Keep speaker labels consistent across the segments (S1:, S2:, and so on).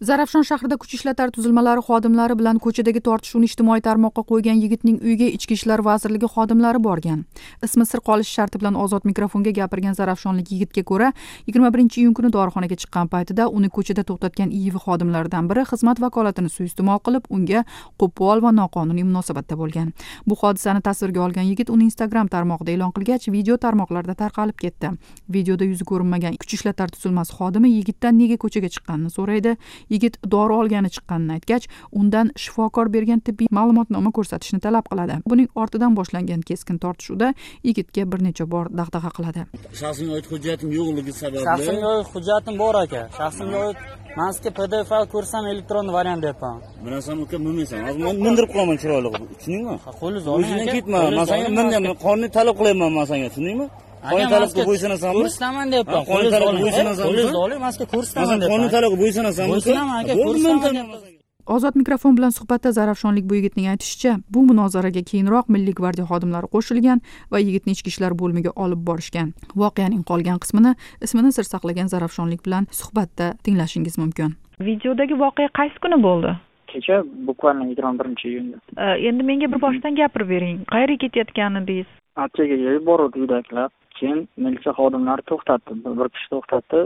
S1: Zarafshon shahrida kuch ishlatar tuzilmalari xodimlari bilan ko'chadagi tortishuvni ijtimoiy tarmoqqa qo'ygan yigitning uyiga ichki ishlar vazirligi xodimlari borgan. Ismi sir qolish sharti bilan ozod mikrofonga gapirgan zarafshonlik yigitga ko'ra yigirma birinchi iyun kuni dorixonaga chiqqan paytida uni ko'chada to'xtatgan iiv xodimlaridan biri xizmat vakolatini suiiste'mol qilib unga qo'pol va noqonuniy munosabatda bo'lgan. Bu hodisani tasvirga olgan yigit uni instagram tarmog'ida e'lon qilgach video tarmoqlarda tarqalib ketdi. Videoda yuzi ko'rinmagan kuch ishlatar tuzilmasi xodimi yigitdan nega ko'chaga chiqqanini so'raydi. Yigit dori olgani chiqqanini aytgach undan shifokor bergan tibbiy ma'lumotnoma ko'rsatishni talab qiladi. Buning ortidan boshlangan keskin tortishuvda yigitga bir necha bor dag'dag'a qiladi.
S2: Shaxsimga oid hujjatim yo'qligi sababli
S3: shaxsimga oid hujjatim bor aka. Shaxsimga oid man sizga pdf fayl ko'rsam elektron variant deyapman.
S2: Bilasan uka bilmaysan hozir man mindirib qo'yaman chiroyli qilib. Tushundingmi?
S3: Qo'lingizni oling
S2: o'zingdan ketma. Man senga mindyapman qonuniy talab qilyapman man senga. Tushundingmi qonuniy talabga bo'ysunasanmi
S3: ko'rsataman deyapman qo'lingizni
S2: talabga bo'ysunasanmi
S3: qo'lingizni oling man sizga ko'rsataman deyapman
S2: talabga bo'ysunasanmi
S3: Bo'ysunaman aka, ko'rsataman
S1: ozod mikrofon bilan suhbatda zarafshonlik bu yigitning aytishicha bu munozaraga keyinroq milliy gvardiya xodimlari qo'shilgan va yigitni ichki ishlar bo'limiga olib borishgan. Voqeaning qolgan qismini ismini sir saqlagan zarafshonlik bilan suhbatda tinglashingiz mumkin.
S4: Videodagi voqea qaysi kuni bo'ldi
S5: kecha bukvalno yigirma birinchi iyunda.
S4: Э, endi menga bir boshdan gapirib bering qayerga ketayotgan edingiz
S5: aptekaga yuboruvdi uydagilar. Keyin militsiya xodimlari to'xtatdi. Bir kishi to'xtatdi.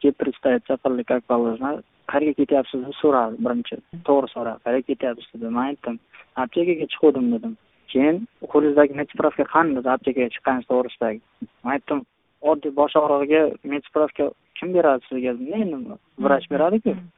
S5: Kelib представиться qildi как положено qayerga ketyapsiz? deb so'radi birinchi. To'g'ri so'radi. Qayerga ketyapsiz? dedi. Man aytdim aptekaga chiquvdim dedim. Keyin qo'lingizdagi medspravka qani dedi. Aptekaga chiqqaningiz to'g'risidagi. Man aytdim oddiy bosh og'rig'iga medspravka kim beradi sizga? dedim. Endi? Vrach beradiku. "E,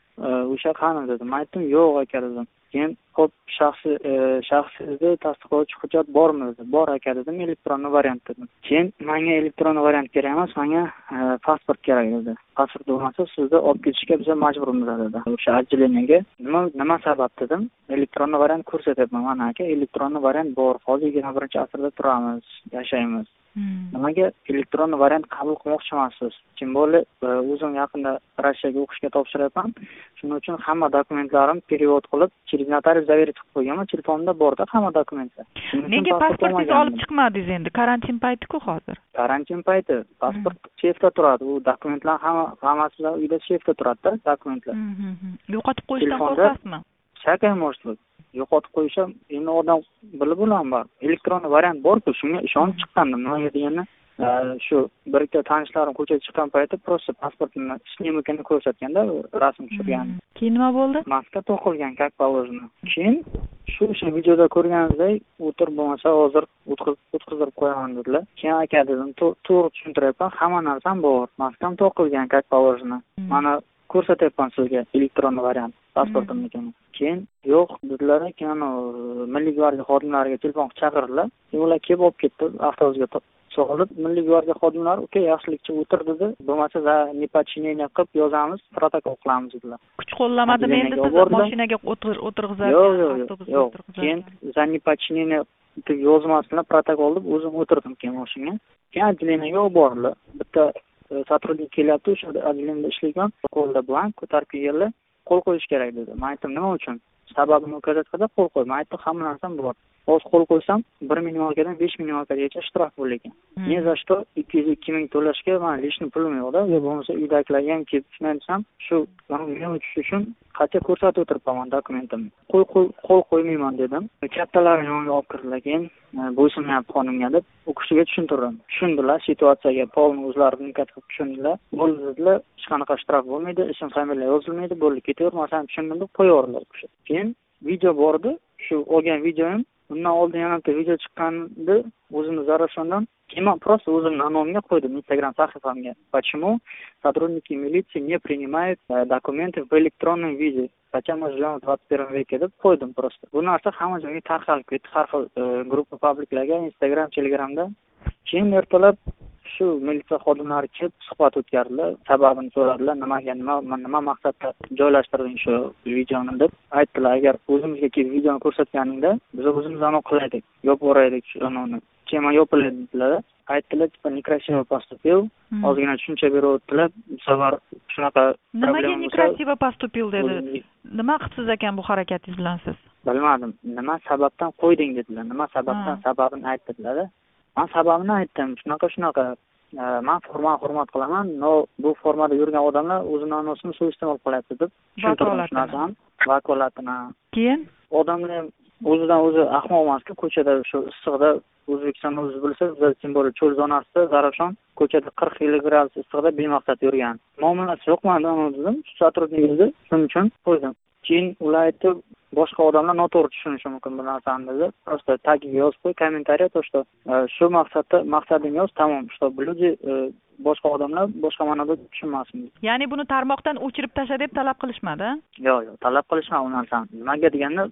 S5: o'sha qani dedi man aytdim yo'q aka dedim. Keyin ho'p shaxsiy e, shaxsingizni tasdiqlovchi hujjat bormi dedi. Bor aka dedim elektronniy variant dedim. Keyin manga elektronniy variant kerak emas manga e, pasport kerak dedi. Pasport bo'lmasa sizni olib ketishga biz majburmiz dedi. O'sha отделениеga. Nima nima sabab dedim? Elektronniy variant ko'rsatyapman mana aka elektronniy variant bor. Hozir yigirma birinchi asrda turamiz yashaymiz. Nimaga elektron variant qabul qilmoqchi emassiz tем более o'zim yaqinda rossiyaga o'qishga topshiryapman. Shuning uchun hamma dokumentlarim перевод qilib через notarius заверить qilib qo'yganman. Telefonimda borda hamma dokumentlar.
S4: Nega
S5: pasport
S4: pasportingizni olib chiqmadingiz endi. Karantin paytiku hozir.
S5: Karantin payti. Pasport seyfda turadi. U dokumentlar hamma hammasi uyda seyfda turadida dokumentlar.
S4: Mhm. yo'qotib qo'yishdan qo'rqasizmi?
S5: всякое может быть yo'qotib qo'yish ham endi odam bilib bo'ladimi elektron variant borku shunga ishonib chiqqandim. Nimaga deganda e, shu bir ikki tanishlarim ko'chaga chiqqan payti просто pasportini sniмкini ko'rsatganda rasm tushirgan.
S4: Keyin nima bo'ldi?
S5: Maska to'qilgan как положено keyin shu o'sha videoda ko'rganingizday o'tir bo'lmasa hozir o'tkazdirib qo'yaman dedilar. Keyin aka dedim "To- to'g'ri tushuntiryapman hamma narsam bor. Maskam to'qilgan как положено mana ko'rsatyapman sizga elektron variant pasportimnikini keyin yo'q dedilar keyin anavi milliy gvardiya xodimlariga telefon qilib chaqirdilar. Keyin ular kelib olib ketdi avtobusga to- solib milliy gvardiya xodimlari uka yaxshilikcha o'tir dedi. Bo'lmasa za неподчинение qilib yozamiz protokol qilamiz dedilar.
S4: Kuch qo'llamadimi endi sizni mashinaga o'tir- o'tirg'izarkan
S5: yo'q yo'q yo'q keyin за неподчинение deb yozmasi bilan protokol deb o'zim o'tirdim keyin mashinaga keyin отделениеga olib bordilar. Bitta e, сотрудник kelyapti o'sha отделениеda ishlayman qo'lida blank ko'tarib kelganlar qo'l qo'yish kerak dedi man aytdim nima uchun sababini ko'rsatganda qo'l qo'y man aytdim hamma narsam bor hozir qo'l qo'ysam bir minimalkadan besh minimalkagacha shtraf bo'lar ekan. Не за что ikki yuz ikki ming to'lashga man лишний pulim yo'qda yo bo'lmasa uydagilarga ham kelib shuni aytsam shu men uchun qancha ko'rsatib o'tiribman dokumentimni. Qo'l qo'y- qo'l qo'ymayman dedim. Kattalarni yoniga olib kirdilar keyin e, bo'ysunmayapti xonimga deb u kishiga tushuntirdim. Tushundilar situatsiyaga polni o'zlari vnikat qilib tushundilar. Bo'ldi dedilar hech qanaqa shtraf bo'lmaydi ism familiya yozilmaydi bo'ldi ketaver man sani tushundim deb qo'yaverdilar u kishi. Keyin video bor edi shu olgan videoyim undan oldin yana bitta video chiqqandi o'zimni zarafshondan keyin man просто o'zimni nomimga qo'ydim instagram sahifamga. Почему? Сотрудники милиции не принимают э, документы в электронном виде. Хотя мы живем в двадцать первом веке deb qo'ydim просто. Bu narsa hamma joyga tarqalib ketdi har xil gruppa publiklarga instagram telegramda keyin ertalab shu militsiya xodimlari kelib suhbat o'tkazdilar sababini so'radilar nimaga nima nima maqsadda joylashtirding shu videoni deb aytdilar. Agar o'zimizga kelib videoni ko'rsatganingda biz o'zimiz anavi qilaydik yopib yuboraylik shu anavini kema yopiladi dedilar. Aytdilar типа некрасиво поступил ozgina tushuncha beryaptilar bu safar shunaqa
S4: nimaga nekrasivo поступил dedi? nima qilibsiz ekan bu harakatingiz bilan siz?
S5: Bilmadim. Nima sababdan qo'yding dedilar. Nima sababdan sababini ayt dedilarda man sababini aytdim. Shunaqa shunaqa man formani hurmat qilaman. Но bu formada yurgan odamlar o'zini anosini suiiste'mol qilyapti deb tushuntirdim shu narsani vakolatini.
S4: Keyin?
S5: Odamlar ham o'zidan o'zi ahmoq emasku ko'chada shu issiqda o'zbekistonni o'zi bilsa biz тем более cho'l zonasida zarafshon ko'chada qirq ellik gradus issiqda bemaqsad yurgan. Muomalasi yo'q mani dedim сотрудник edi shuning uchun qo'ydim. Keyin ular aytdi boshqa odamlar noto'g'ri tushunishi mumkin bu narsani dedi просто tagiga yozib qo'y kommentariy то что e, shu maqsadda maqsading yoz tamom чтобы люди e, boshqa odamlar boshqa ma'noda tushunmasin
S4: ya'ni buni tarmoqdan o'chirib tashla deb talab qilishmadi?
S5: Yo'q yo'q talab qilishmadi u narsani. Nimaga deganda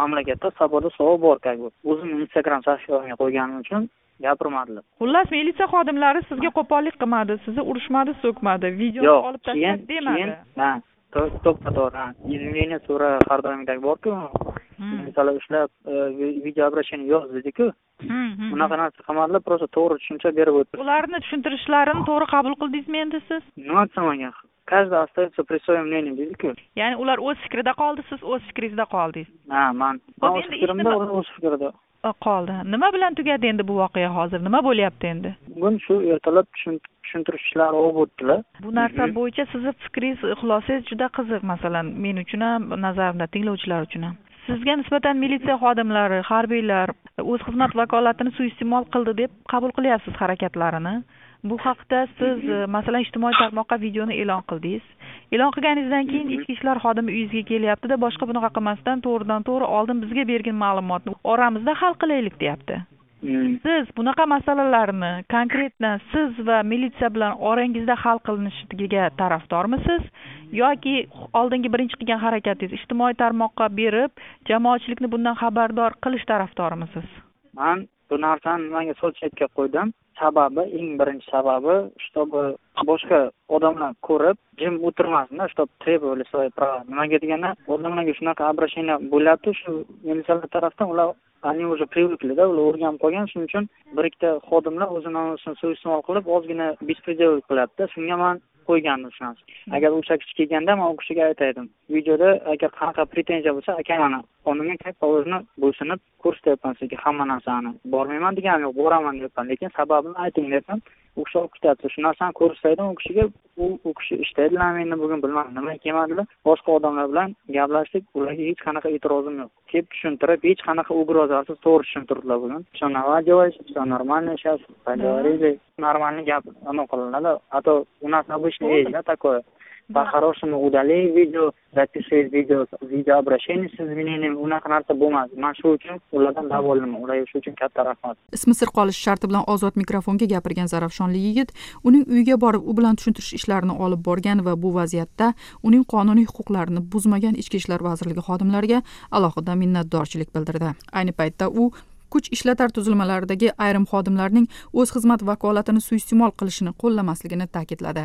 S5: mamlakatda svoboda slova bor как бы. O'zimni instagram sahifamga qo'yganim uchun gapirmadilar.
S4: Xullas militsiya xodimlari sizga qo'pollik qilmadi sizni urishmadi so'kmadi. Videoni olib tashlab demadi.
S5: keyin ha to- to'ppa to'g'ri ha извинение so'ra har doimgidek borku.
S4: Hmm.
S5: misol ushlab e, vi- video обращение yoz dediku
S4: Hmm, hmm,
S5: bunaqa narsa qilmadilar просто to'g'ri tushuncha berib o'tdi
S4: ularni tushuntirishlarini to'g'ri qabul qildingizmi endi siz?
S5: Nima desam ekan каждый остается при своем мнении deydiku
S4: ya'ni ular o'z fikrida qoldi siz o'z fikringizda qoldingiz.
S5: Ha man. Man o'z fikrimda ular o'z fikrida.
S4: Qoldi. Nima bilan tugadi endi bu voqea hozir? Nima bo'lyapti endi?
S5: Bugun shu ertalab tushun- tushuntirish ishlari olib o'tdilar.
S4: Bu narsa bo'yicha sizni fikringiz xulosangiz juda qiziq. Masalan men uchun ham nazarimda tinglovchilar uchun ham. Sizga nisbatan militsiya xodimlari harbiylar o'z xizmat vakolatini suiiste'mol qildi deb qabul qilyapsiz harakatlarini. Bu haqda siz e, masalan ijtimoiy tarmoqqa videoni e'lon qildingiz. E'lon qilganingizdan keyin ichki ishlar xodimi uyingizga kelyaptida boshqa bunaqa qilmasdan to'g'ridan to'g'ri oldin bizga bergin ma'lumotni oramizda hal qilaylik deyapti.
S5: Hmm.
S4: siz bunaqa masalalarni konkretno siz va militsiya bilan orangizda hal qilinishiga tarafdormisiz yoki oldingi birinchi qilgan harakatingiz ijtimoiy tarmoqqa berib jamoatchilikni bundan xabardor qilish tarafdorimisiz
S5: man bu narsani nimaga so'l chetga qo'ydim. Sababi eng birinchi sababi чтобы boshqa odamlar ko'rib jim o'tirmasinda чтобы требовали свои права. Nimaga deganda odamlarga shunaqa обращение bo'lyapti shu militsiyalar tarafdan ular они уже привыклida ular o'rganib qolgan. Shuning uchun bir ikkita xodimlar o'zini o'zini suiiste'mol qilib ozgina беспредел qilyapti. Shunga man shu narsa agar o'sha kishi kelganda man u kishiga aytar edim videoda agar qanaqa pretenziya bo'lsa aka mana qonunga как положено bo'ysunib ko'rsatyapman sizga hamma narsani. Bormayman deganim yo'q boraman deyapman lekin sababini ayting deyapman u kishi olib ketyapti shu narsani ko'rsatdim u kishiga u u kishi ishlaydilarmi endi bugun bilmadim nimaga kelmadilar. Boshqa odamlar bilan gaplashdik ularga hech qanaqa e'tirozim yo'q. Kelib tushuntirib hech qanaqa угрозasiz to'g'ri tushuntirdilar bugun. Все нормально все нормально сейчас поговорили нормальный gap anaqa qilinadi а то у нас обычно есть да такое по-хорошему удали видео запиши видео видеообращение с извинением unaqa narsa bo'lmadi man shu uchun ulardan davollanaman ularga shu uchun katta rahmat
S1: ismi sir qolishi sharti bilan ozod mikrofonga gapirgan zarafshonli yigit uning uyiga borib u bilan tushuntirish ishlarini olib borgan va bu vaziyatda uning qonuniy huquqlarini buzmagan ichki ishlar vazirligi xodimlariga alohida minnatdorchilik bildirdi ayni paytda u kuch ishlatar tuzilmalaridagi ayrim xodimlarning o'z xizmat vakolatini suiiste'mol qilishini qo'llamasligini ta'kidladi